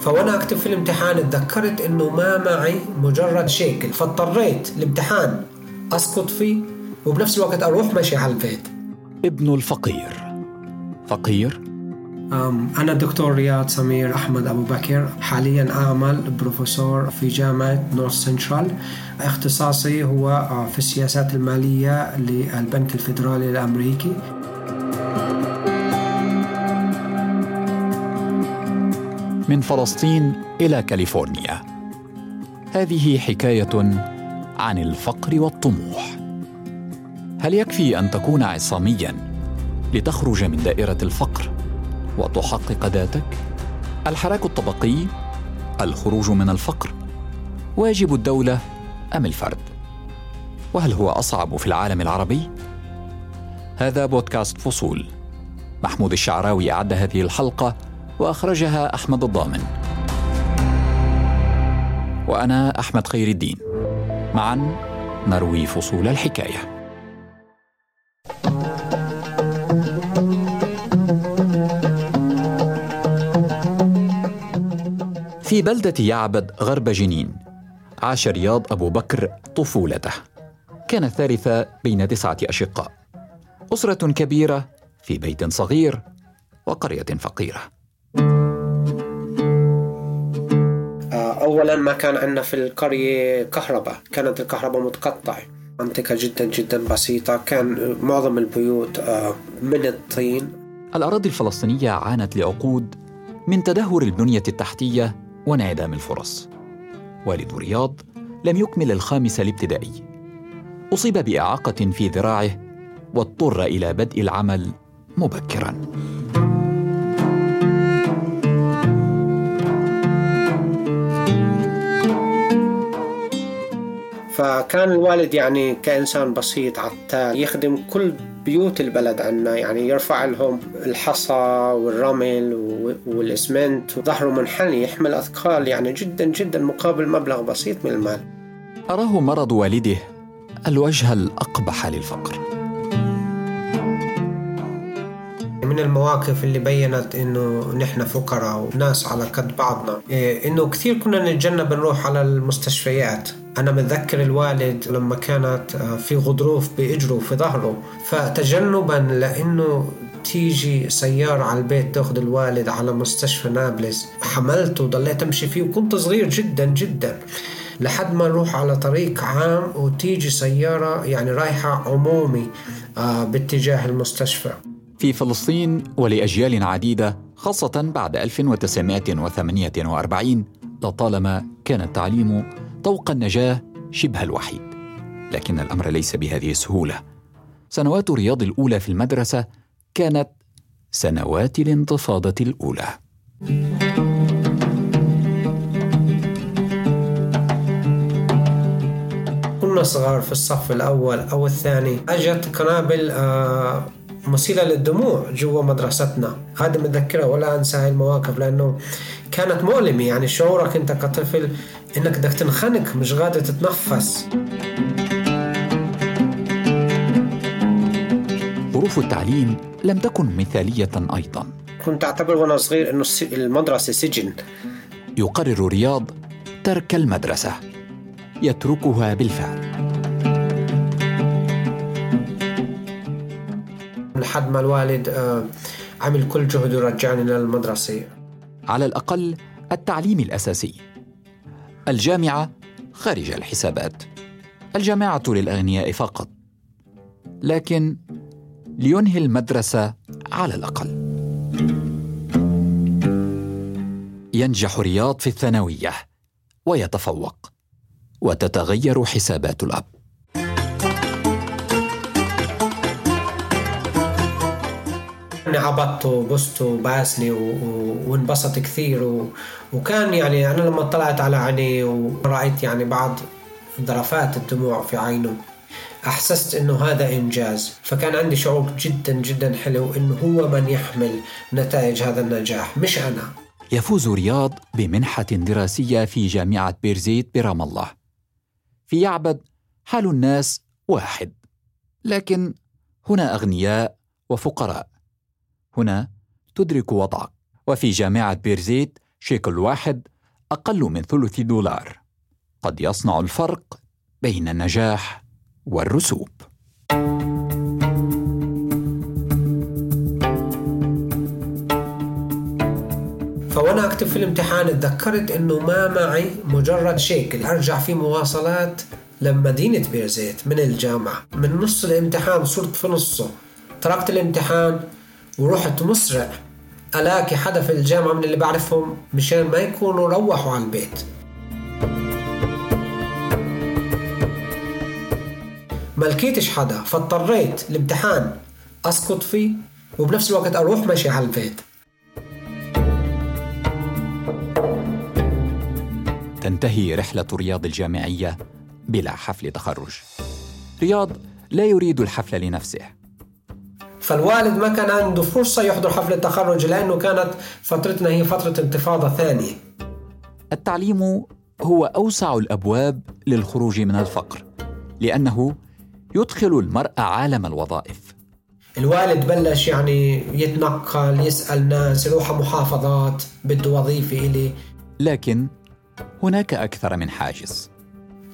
فوأنا أكتب في الامتحان تذكرت انه ما معي مجرد شيكل فاضطريت الامتحان اسقط فيه وبنفس الوقت أروح ماشي على البيت. ابن الفقير. فقير؟ أنا الدكتور رياض سمير أحمد أبو بكر حاليا أعمل بروفيسور في جامعة North Central اختصاصي هو آه، في السياسات المالية للبنك الفيدرالي الأمريكي. من فلسطين إلى كاليفورنيا. هذه حكاية عن الفقر والطموح. هل يكفي أن تكون عصاميا لتخرج من دائرة الفقر وتحقق ذاتك؟ الحراك الطبقي الخروج من الفقر واجب الدولة أم الفرد؟ وهل هو أصعب في العالم العربي؟ هذا بودكاست فصول. محمود الشعراوي أعد هذه الحلقة وأخرجها أحمد الضامن. وأنا أحمد خير الدين. معا نروي فصول الحكاية. في بلدة يعبد غرب جنين عاش رياض أبو بكر طفولته. كان الثالث بين تسعة أشقاء. أسرة كبيرة في بيت صغير وقرية فقيرة. أولا ما كان عندنا في القرية كهرباء. كانت الكهرباء متقطعة. منطقة جدا جدا بسيطة. كان معظم البيوت آه، من الطين. الأراضي الفلسطينية عانت لعقود من تدهور البنية التحتية وانعدام الفرص. والد رياض لم يكمل الخامس الابتدائي. أصيب بإعاقة في ذراعه واضطر إلى بدء العمل مبكرا. فكان الوالد يعني كإنسان بسيط عتال يخدم كل بيوت البلد عنا يعني يرفع لهم الحصى والرمل والإسمنت وظهره منحني يحمل أثقال يعني جدا جدا مقابل مبلغ بسيط من المال. أراه مرض والده الوجه الأقبح للفقر. من المواقف اللي بينت إنه نحن فقراء وناس على قد بعضنا إيه، إنه كثير كنا نتجنب نروح على المستشفيات. أنا متذكر الوالد لما كانت آه، في غضروف بإجره في ظهره. فتجنبا لأنه تيجي سيارة على البيت تأخذ الوالد على مستشفى نابلس. حملته وضليت أمشي فيه وكنت صغير جدا جدا. لحد ما نروح على طريق عام وتيجي سيارة يعني رايحة عمومي آه، باتجاه المستشفى. في فلسطين ولأجيال عديدة خاصة بعد 1948 لطالما كان التعليم طوق النجاة شبه الوحيد لكن الأمر ليس بهذه السهولة. سنوات رياض الأولى في المدرسة كانت سنوات الانتفاضة الأولى. كنا صغار في الصف الأول أو الثاني. أجت قنابل آه مثيرة للدموع جوا مدرستنا. هذا متذكرها ولا أنسى هاي المواقف لأنه كانت مؤلمة. يعني شعورك أنت كطفل إنك بدك تنخنق مش قادر تتنفس. ظروف التعليم لم تكن مثالية أيضا. كنت أعتبر وأنا صغير أنه المدرسة سجن. يقرر رياض ترك المدرسة. يتركها بالفعل. لحد ما الوالد آه، عمل كل جهده يرجعني للمدرسة. على الأقل التعليم الأساسي. الجامعة خارج الحسابات. الجامعة للأغنياء فقط. لكن لينهي المدرسة على الأقل. ينجح رياض في الثانوية ويتفوق. وتتغير حسابات الأب. عبطته وبسته وباسني وانبسط كثير. وكان يعني أنا لما طلعت على عينيه ورأيت يعني بعض ذرفات الدموع في عينه أحسست أنه هذا إنجاز. فكان عندي شعور جدا جدا حلو أنه هو من يحمل نتائج هذا النجاح مش أنا. يفوز رياض بمنحة دراسية في جامعة بيرزيت برام الله. في يعبد حال الناس واحد لكن هنا أغنياء وفقراء. هنا تدرك وضعك. وفي جامعة بيرزيت شيكل واحد أقل من ثلث دولار. قد يصنع الفرق بين النجاح والرسوب. فوانا أكتب في الامتحان تذكرت إنه ما معي مجرد شيكل. أرجع في مواصلات لمدينة بيرزيت من الجامعة. من نص الامتحان صرت في نصه. تركت الامتحان ورحت مسرع ألاقي حدا في الجامعة من اللي بعرفهم مشان ما يكونوا روحوا على البيت. ما لقيتش حدا فاضطريت الامتحان أسقط فيه وبنفس الوقت أروح ماشي على البيت. تنتهي رحلة رياض الجامعية بلا حفل تخرج. رياض لا يريد الحفل لنفسه. فالوالد ما كان عنده فرصة يحضر حفل التخرج لأنه كانت فترتنا هي فترة انتفاضة ثانية. التعليم هو أوسع الأبواب للخروج من الفقر لأنه يدخل المرء عالم الوظائف. الوالد بلش يعني يتنقل يسأل ناس يروح محافظات بده وظيفة إلي. لكن هناك أكثر من حاجز.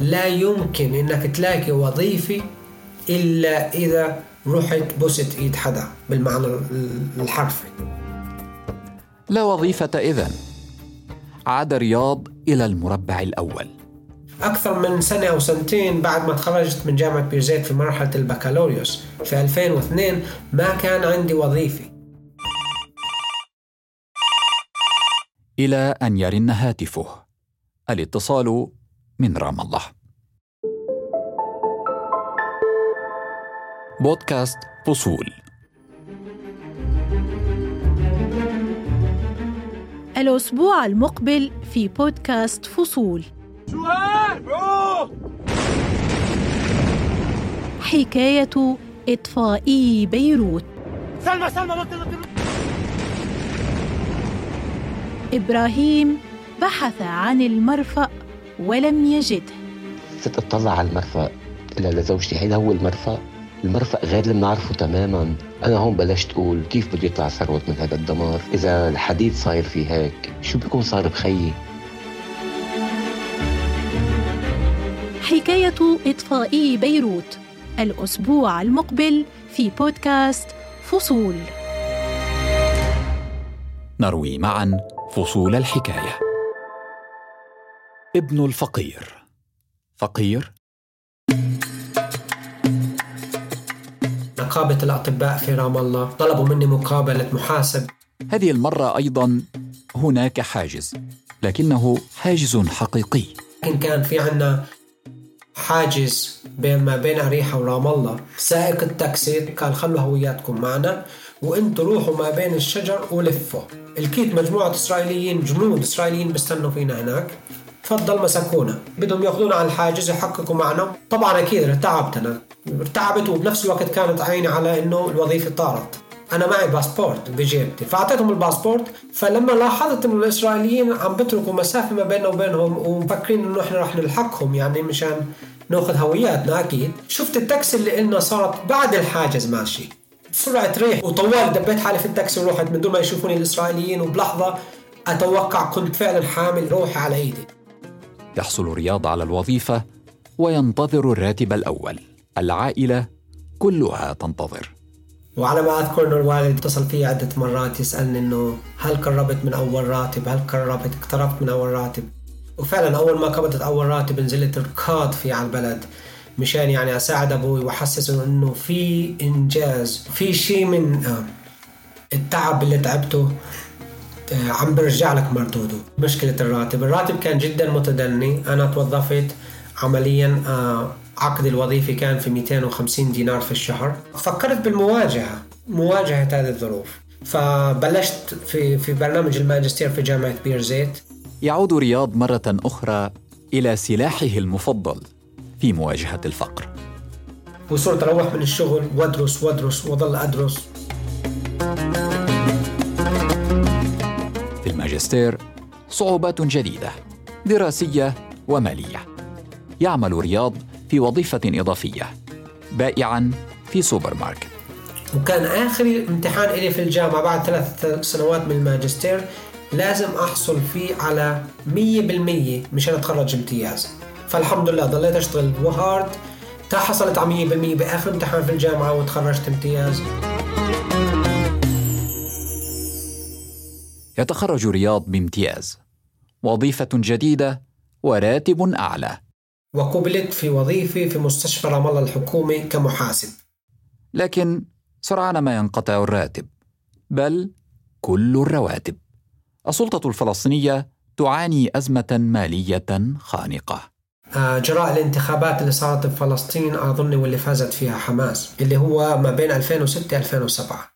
لا يمكن إنك تلاقي وظيفة إلا إذا رحت بوست إيد حدا بالمعنى الحرفي. لا وظيفة إذن عاد رياض إلى المربع الأول. أكثر من سنة أو سنتين بعد ما تخرجت من جامعة بيرزيت في مرحلة البكالوريوس في 2002 ما كان عندي وظيفة. إلى أن يرن هاتفه الاتصال من رام الله. بودكاست فصول. الأسبوع المقبل في بودكاست فصول. حكاية إطفائي بيروت. سلمى سلمى إبراهيم بحث عن المرفأ ولم يجده. صرت اطلع على المرفأ قلت لزوجتي هيدا هو المرفأ؟ المرفأ غير اللي بنعرفه تماما. أنا هون بلشت أقول كيف بده يطلع ثروت من هذا الدمار؟ إذا الحديد صاير في هيك شو بيكون صار بخيي؟ حكاية إطفائي بيروت الأسبوع المقبل في بودكاست فصول. نروي معا فصول الحكاية. ابن الفقير. فقير؟ نقابة الأطباء في رام الله. طلبوا مني مقابلة محاسب. هذه المرة أيضا هناك حاجز لكنه حاجز حقيقي. لكن كان في عنا حاجز بين ما بين أريحا ورام الله سائق التاكسي قال خلوا هوياتكم معنا وانتوا روحوا ما بين الشجر ولفوا التقيت مجموعة إسرائيليين جنود إسرائيليين بيستنوا فينا هناك. تفضل مسكونا. بدهم ياخذونا على الحاجز يحققوا معنا. طبعا أكيد ارتعبت أنا ارتعبت وبنفس الوقت كانت عيني على إنه الوظيفة طارت. أنا معي باسبورت بجيبتي. فأعطيتهم الباسبورت. فلما لاحظت إنه الإسرائيليين عم بتركوا مسافة ما بيننا وبينهم ومفكرين إنه إحنا رح نلحقهم يعني مشان ناخذ هوياتنا. أكيد. شفت التاكسي اللي قلنا صارت بعد الحاجز. ماشي. بسرعة ريح. وطوال دبيت حالي في التاكسي ورحت من دون ما يشوفوني الإسرائيليين. وبلحظة أتوقع كنت فعلا حامل روحي على إيدي. يحصل رياض على الوظيفة وينتظر الراتب الأول. العائلة كلها تنتظر. وعلى ما أذكر أنه الوالد اتصل في عدة مرات يسألني أنه هل قربت من أول راتب؟ هل قربت؟ اقتربت من أول راتب؟ وفعلا أول ما قبضت أول راتب نزلت ركض في على البلد. مشان يعني أساعد أبوي وأحسسه أنه في إنجاز في شيء من آه، التعب اللي تعبته. عم برجع لك مردوده. مشكلة الراتب. الراتب كان جدا متدني. أنا توظفت عمليا آه، عقد الوظيفي كان في 250 دينار في الشهر. فكرت بالمواجهة مواجهة هذه الظروف. فبلشت في في برنامج الماجستير في جامعة بيرزيت يعود رياض مرة أخرى إلى سلاحه المفضل في مواجهة الفقر. وصرت أروح من الشغل وأدرس وأدرس وأظل أدرس. الماجستير صعوبات جديدة دراسية ومالية. يعمل رياض في وظيفة إضافية بائعا في سوبر ماركت وكان آخر امتحان إلي في الجامعة بعد ثلاث سنوات من الماجستير لازم أحصل فيه على 100% مشان أتخرج امتياز فالحمد لله ضليت أشتغل و hard تا حصلت على 100% بآخر امتحان في الجامعة وتخرجت امتياز يتخرج رياض بامتياز. وظيفة جديدة وراتب أعلى. وقبلت في وظيفة في مستشفى رام الله الحكومي كمحاسب. لكن سرعان ما ينقطع الراتب بل كل الرواتب. السلطة الفلسطينية تعاني أزمة مالية خانقة. آه، جراء الانتخابات اللي صارت بفلسطين أظن واللي فازت فيها حماس اللي هو ما بين 2006 2007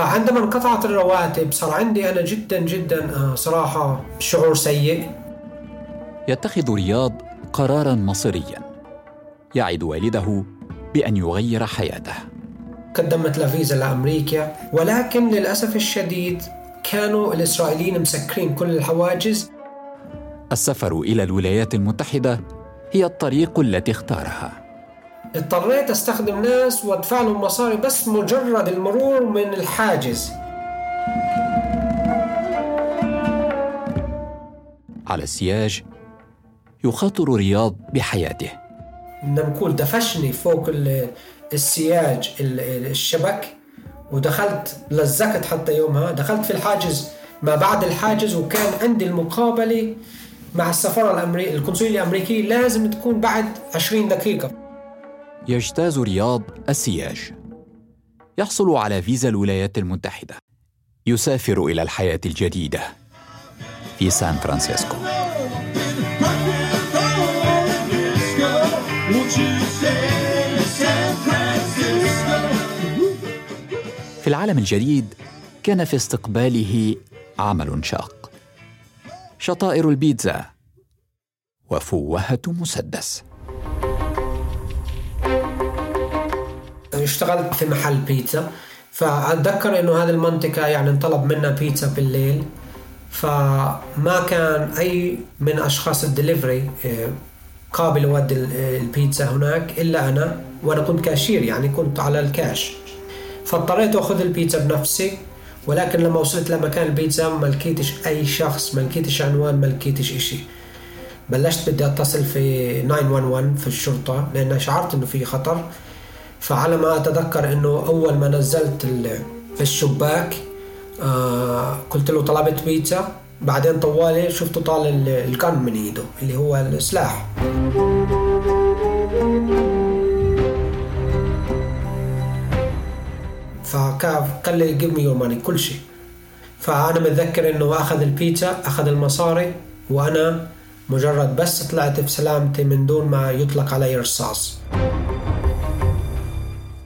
فعندما انقطعت الرواتب صار عندي أنا جدا جدا آه، صراحة شعور سيء. يتخذ رياض قرارا مصيريا يعد والده بأن يغير حياته. قدمت له فيزا لأمريكا ولكن للأسف الشديد كانوا الإسرائيليين مسكرين كل الحواجز. السفر إلى الولايات المتحدة هي الطريق التي اختارها. اضطريت أستخدم ناس وأدفع لهم مصاري بس مجرد المرور من الحاجز. على السياج يخاطر رياض بحياته. بدنا نقول دفشني فوق ال- السياج ال- ال- الشبك ودخلت لزقت حتى يومها. دخلت في الحاجز ما بعد الحاجز وكان عندي المقابلة مع السفارة الأمريكية القنصلية الأمريكية لازم تكون بعد 20 دقيقة. يجتاز رياض السياج. يحصل على فيزا الولايات المتحدة. يسافر إلى الحياة الجديدة في سان فرانسيسكو? في العالم الجديد كان في استقباله عمل شاق. شطائر البيتزا. وفوهة مسدس. اشتغلت في محل بيتزا فأتذكر إنه هذه المنطقة يعني انطلب منا بيتزا بالليل فما كان أي من أشخاص الدليفري آه، قابل يودي ال- البيتزا هناك إلا أنا وأنا كنت كاشير يعني كنت على الكاش. فاضطريت أخذ البيتزا بنفسي ولكن لما وصلت لمكان البيتزا ما لقيتش أي شخص ما لقيتش عنوان ما لقيتش إشي. بلشت بدي أتصل في 911 في الشرطة لأن شعرت إنه في خطر. فعلى ما أتذكر إنه أول ما نزلت ال- الشباك آه قلت له طلبت بيتزا. بعدين طوالي شفته طال ال- القن من إيده اللي هو السلاح. فقال لي جيب مي ماني كل شيء. فأنا متذكر إنه أخذ البيتزا أخذ المصاري وأنا مجرد بس طلعت بسلامتي من دون ما يطلق علي رصاص.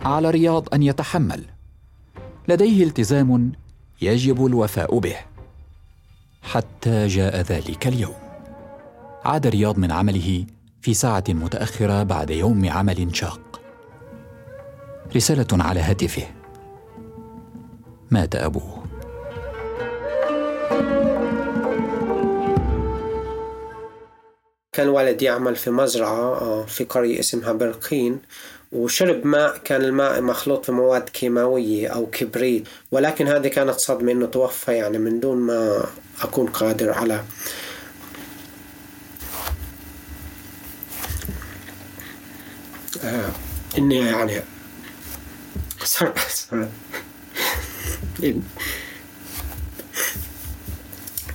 على رياض أن يتحمل. لديه التزام يجب الوفاء به. حتى جاء ذلك اليوم. عاد رياض من عمله في ساعة متأخرة بعد يوم عمل شاق. رسالة على هاتفه. مات أبوه. كان والدي يعمل في مزرعة آه، في قرية اسمها برقين. وشرب ماء كان الماء مخلوط في مواد كيماوية أو كبريت ولكن هذه كانت صدمة إنه توفى يعني من دون ما أكون قادر على. آه إني يعني صار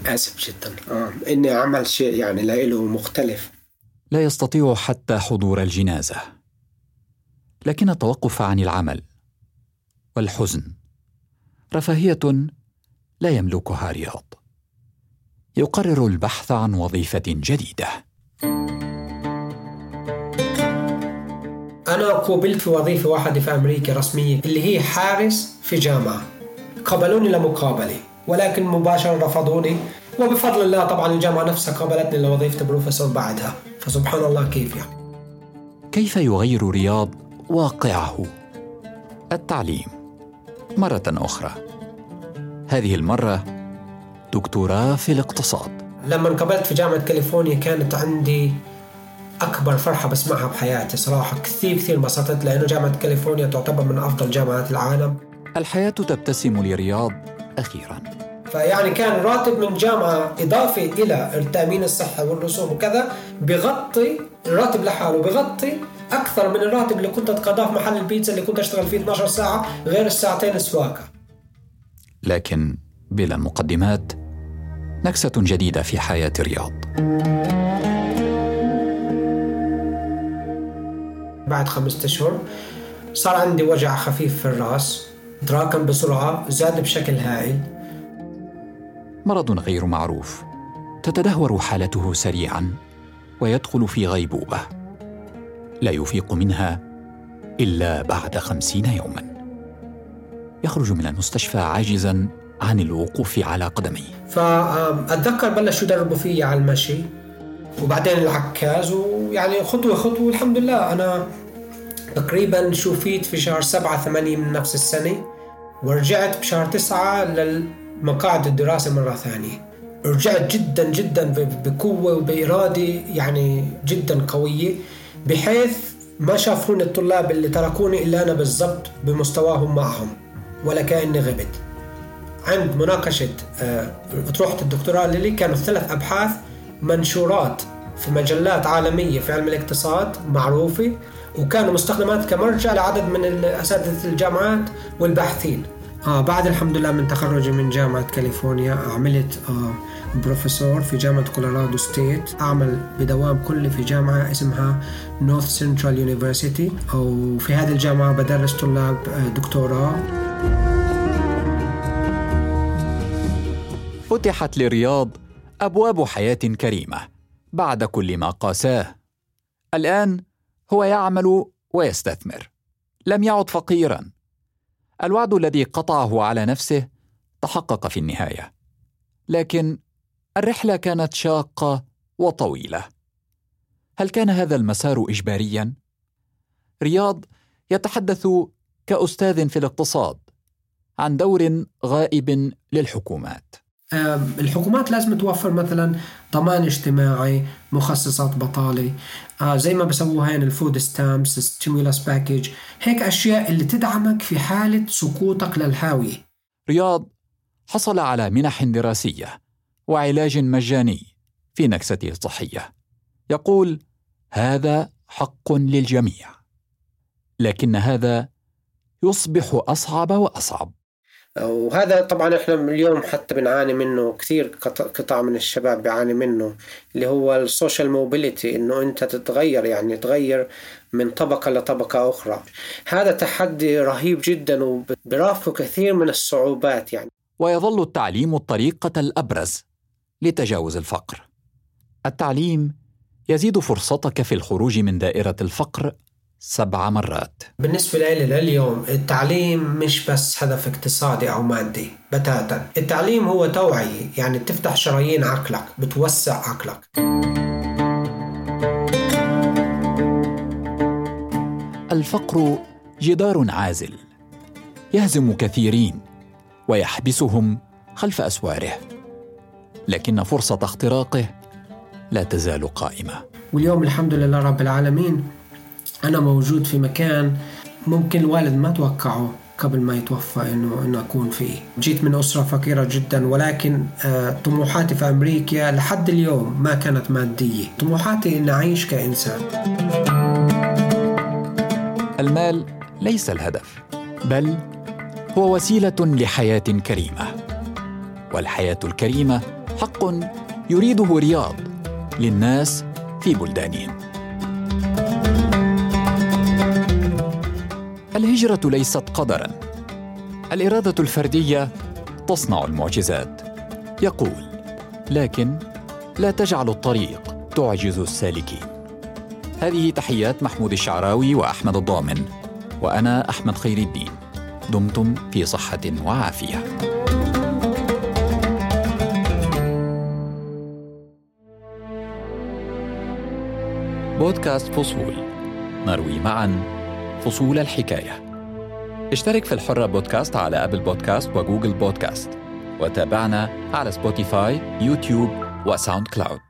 آسف جدا. آه إني أعمل شيء يعني لإله مختلف. لا يستطيع حتى حضور الجنازة. لكن التوقف عن العمل والحزن رفاهية لا يملكها رياض. يقرر البحث عن وظيفة جديدة. أنا قوبلت في وظيفة واحدة في أمريكا رسمية اللي هي حارس في جامعة. قبلوني لمقابلة ولكن مباشرة رفضوني. وبفضل الله طبعا الجامعة نفسها قابلتني لوظيفة بروفيسور بعدها. فسبحان الله كيف يعني؟ كيف يغير رياض واقعه التعليم مرة أخرى. هذه المرة دكتوراه في الاقتصاد. لما انقبلت في جامعة كاليفورنيا كانت عندي أكبر فرحة بسمعها بحياتي صراحة. كثير كثير انبسطت لأنه جامعة كاليفورنيا تعتبر من أفضل جامعات العالم. الحياة تبتسم لرياض أخيراً. فيعني كان راتب من جامعة إضافي إلى التأمين الصحي والرسوم وكذا بغطي الراتب لحاله بغطي أكثر من الراتب اللي كنت أتقاضاه في محل البيتزا اللي كنت أشتغل فيه 12 ساعة غير الساعتين السواقة. لكن بلا مقدمات نكسة جديدة في حياة رياض بعد خمسة أشهر صار عندي وجع خفيف في الرأس تراكم بسرعة زاد بشكل هائل. مرض غير معروف تتدهور حالته سريعا ويدخل في غيبوبة. لا يفيق منها إلا بعد خمسين يوما. يخرج من المستشفى عاجزا عن الوقوف على قدميه. فأتذكر بلشوا يدربوا فيي على المشي وبعدين العكاز ويعني خطوة خطوة الحمد لله. أنا تقريبا شوفيت في شهر سبعة ثمانية من نفس السنة ورجعت بشهر تسعة لمقاعد الدراسة مرة ثانية. رجعت جدا جدا بقوة وبإرادة يعني جدا قوية. بحيث ما شافوني الطلاب اللي تركوني إلا أنا بالضبط بمستواهم معهم ولا كأني غبت. عند مناقشة آه، أطروحة الدكتوراه لي كانوا ثلاث أبحاث منشورات في مجلات عالمية في علم الاقتصاد معروفة وكانوا مستخدمات كمرجع لعدد من أساتذة الجامعات والباحثين. آه بعد الحمد لله من تخرجي من جامعة كاليفورنيا عملت آه بروفيسور في جامعة Colorado State أعمل بدوام كلي في جامعة اسمها North Central University أو في هذه الجامعة بدرس طلاب آه، دكتوراه. فتحت لرياض أبواب حياة كريمة بعد كل ما قاساه. الآن هو يعمل ويستثمر. لم يعد فقيرا. الوعد الذي قطعه على نفسه تحقق في النهاية. لكن الرحلة كانت شاقة وطويلة. هل كان هذا المسار اجباريا؟ رياض يتحدث كأستاذ في الاقتصاد عن دور غائب للحكومات. الحكومات لازم توفر مثلا ضمان اجتماعي مخصصات بطالة زي ما بسووها هين ال food stamps stimulus package هيك أشياء اللي تدعمك في حالة سقوطك للهاوية. رياض حصل على منح دراسية وعلاج مجاني في نكسته الصحية. يقول هذا حق للجميع لكن هذا يصبح أصعب وأصعب. وهذا طبعا إحنا اليوم حتى بنعاني منه كثير قط- قطاع من الشباب بيعاني منه اللي هو ال social mobility إنه أنت تتغير يعني تغير من طبقة لطبقة أخرى. هذا تحدي رهيب جدا وبرافقه كثير من الصعوبات يعني. ويظل التعليم الطريقة الأبرز لتجاوز الفقر. التعليم يزيد فرصتك في الخروج من دائرة الفقر سبع مرات. بالنسبة لي لليوم التعليم مش بس هدف اقتصادي أو مادي بتاتا. التعليم هو توعية يعني بتفتح شرايين عقلك بتوسع عقلك. الفقر جدار عازل يهزم كثيرين ويحبسهم خلف أسواره. لكن فرصة اختراقه لا تزال قائمة. واليوم الحمد لله رب العالمين أنا موجود في مكان ممكن الوالد ما توقعه قبل ما يتوفى انه إنه أكون فيه، جيت من أسرة فقيرة جدا ولكن آه، طموحاتي في أمريكا لحد اليوم ما كانت مادية، طموحاتي اني أعيش كإنسان. المال ليس الهدف بل هو وسيلة لحياة كريمة. والحياة الكريمة حق يريده رياض للناس في بلدانهم. الهجرة ليست قدرا. الإرادة الفردية تصنع المعجزات. يقول لكن لا تجعل الطريق تعجز السالكين. هذه تحيات محمود الشعراوي وأحمد الضامن وأنا أحمد خير الدين. دمتم في صحة وعافية. بودكاست فصول. نروي معا فصول الحكاية. اشترك في الحرة بودكاست على أبل بودكاست وجوجل بودكاست. وتابعنا على سبوتيفاي يوتيوب وساوند كلاود.